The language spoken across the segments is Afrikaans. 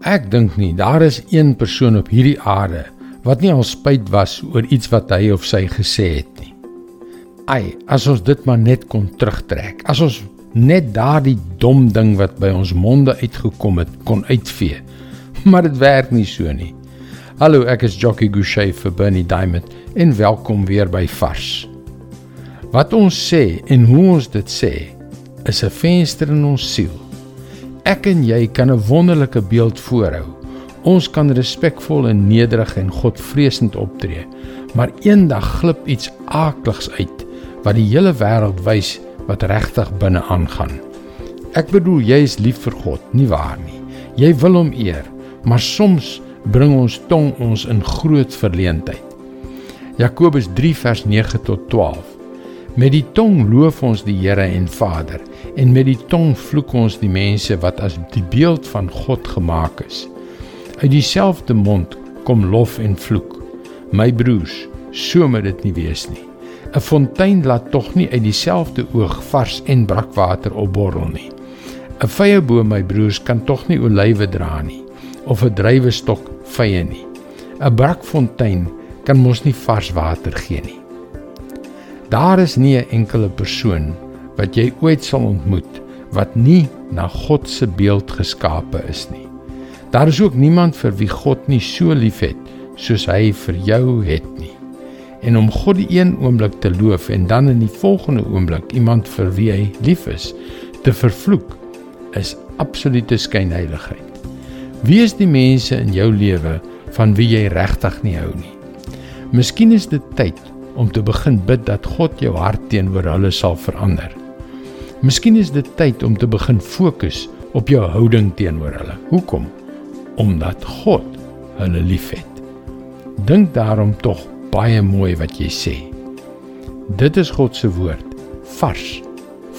Ek dink nie daar is een persoon op hierdie aarde wat nie al spyt was oor iets wat hy of sy gesê het nie. Ai, as ons dit maar net kon terugtrek. As ons net daardie dom ding wat by ons monde uitgekom het kon uitvee. Maar dit werk nie so nie. Hallo, ek is Jockey Gouchee vir Bernie Diamond en welkom weer by Vars. Wat ons sê en hoe ons dit sê, is 'n venster in ons siel. Ek en jy kan 'n wonderlike beeld voorhou. Ons kan respekvol en nederig en godvreesend optree, maar eendag glip iets aakligs uit wat die hele wêreld wys wat regtig binne aangaan. Ek bedoel jy is lief vir God, nie waar nie? Jy wil hom eer, maar soms bring ons tong ons in groot verleentheid. Jakobus 3 vers 9 tot 12. Met die tong loof ons die Here en Vader en met die tong vloek ons die mense wat as die beeld van God gemaak is. Uit dieselfde mond kom lof en vloek. My broers, so moet dit nie wees nie. 'n Fontein laat tog nie uit dieselfde oog vars en brakwater opborrel nie. 'n Vrye boom, my broers, kan tog nie olywe dra nie of 'n druiwestok vye nie. 'n Brakfontein kan mos nie vars water gee nie. Daar is nie 'n enkele persoon wat jy ooit sal ontmoet wat nie na God se beeld geskape is nie. Daar is ook niemand vir wie God nie so liefhet soos hy vir jou het nie. En om God die een oomblik te loof en dan in die volgende oomblik iemand vir wie hy lief is te vervloek is absolute skynheiligheid. Wie is die mense in jou lewe van wie jy regtig nie hou nie? Miskien is dit tyd om te begin bid dat God jou hart teenoor hulle sal verander. Miskien is dit tyd om te begin fokus op jou houding teenoor hulle. Hoekom? Omdat God hulle liefhet. Dink daarom tog baie mooi wat jy sê. Dit is God se woord vars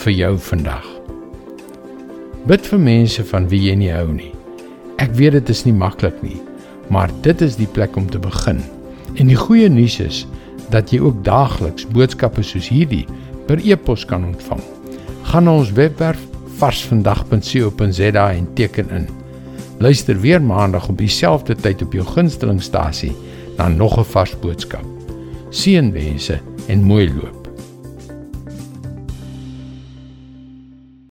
vir jou vandag. Bid vir mense van wie jy nie hou nie. Ek weet dit is nie maklik nie, maar dit is die plek om te begin. En die goeie nuus is dat jy ook daagliks boodskappe soos hierdie per e-pos kan ontvang gaan na ons webwerf varsvandag.co.za en teken in. Luister weer maandag op dieselfde tyd op jou gunstelingstasie na nog 'n vars boodskap. Seënwense en mooi loop.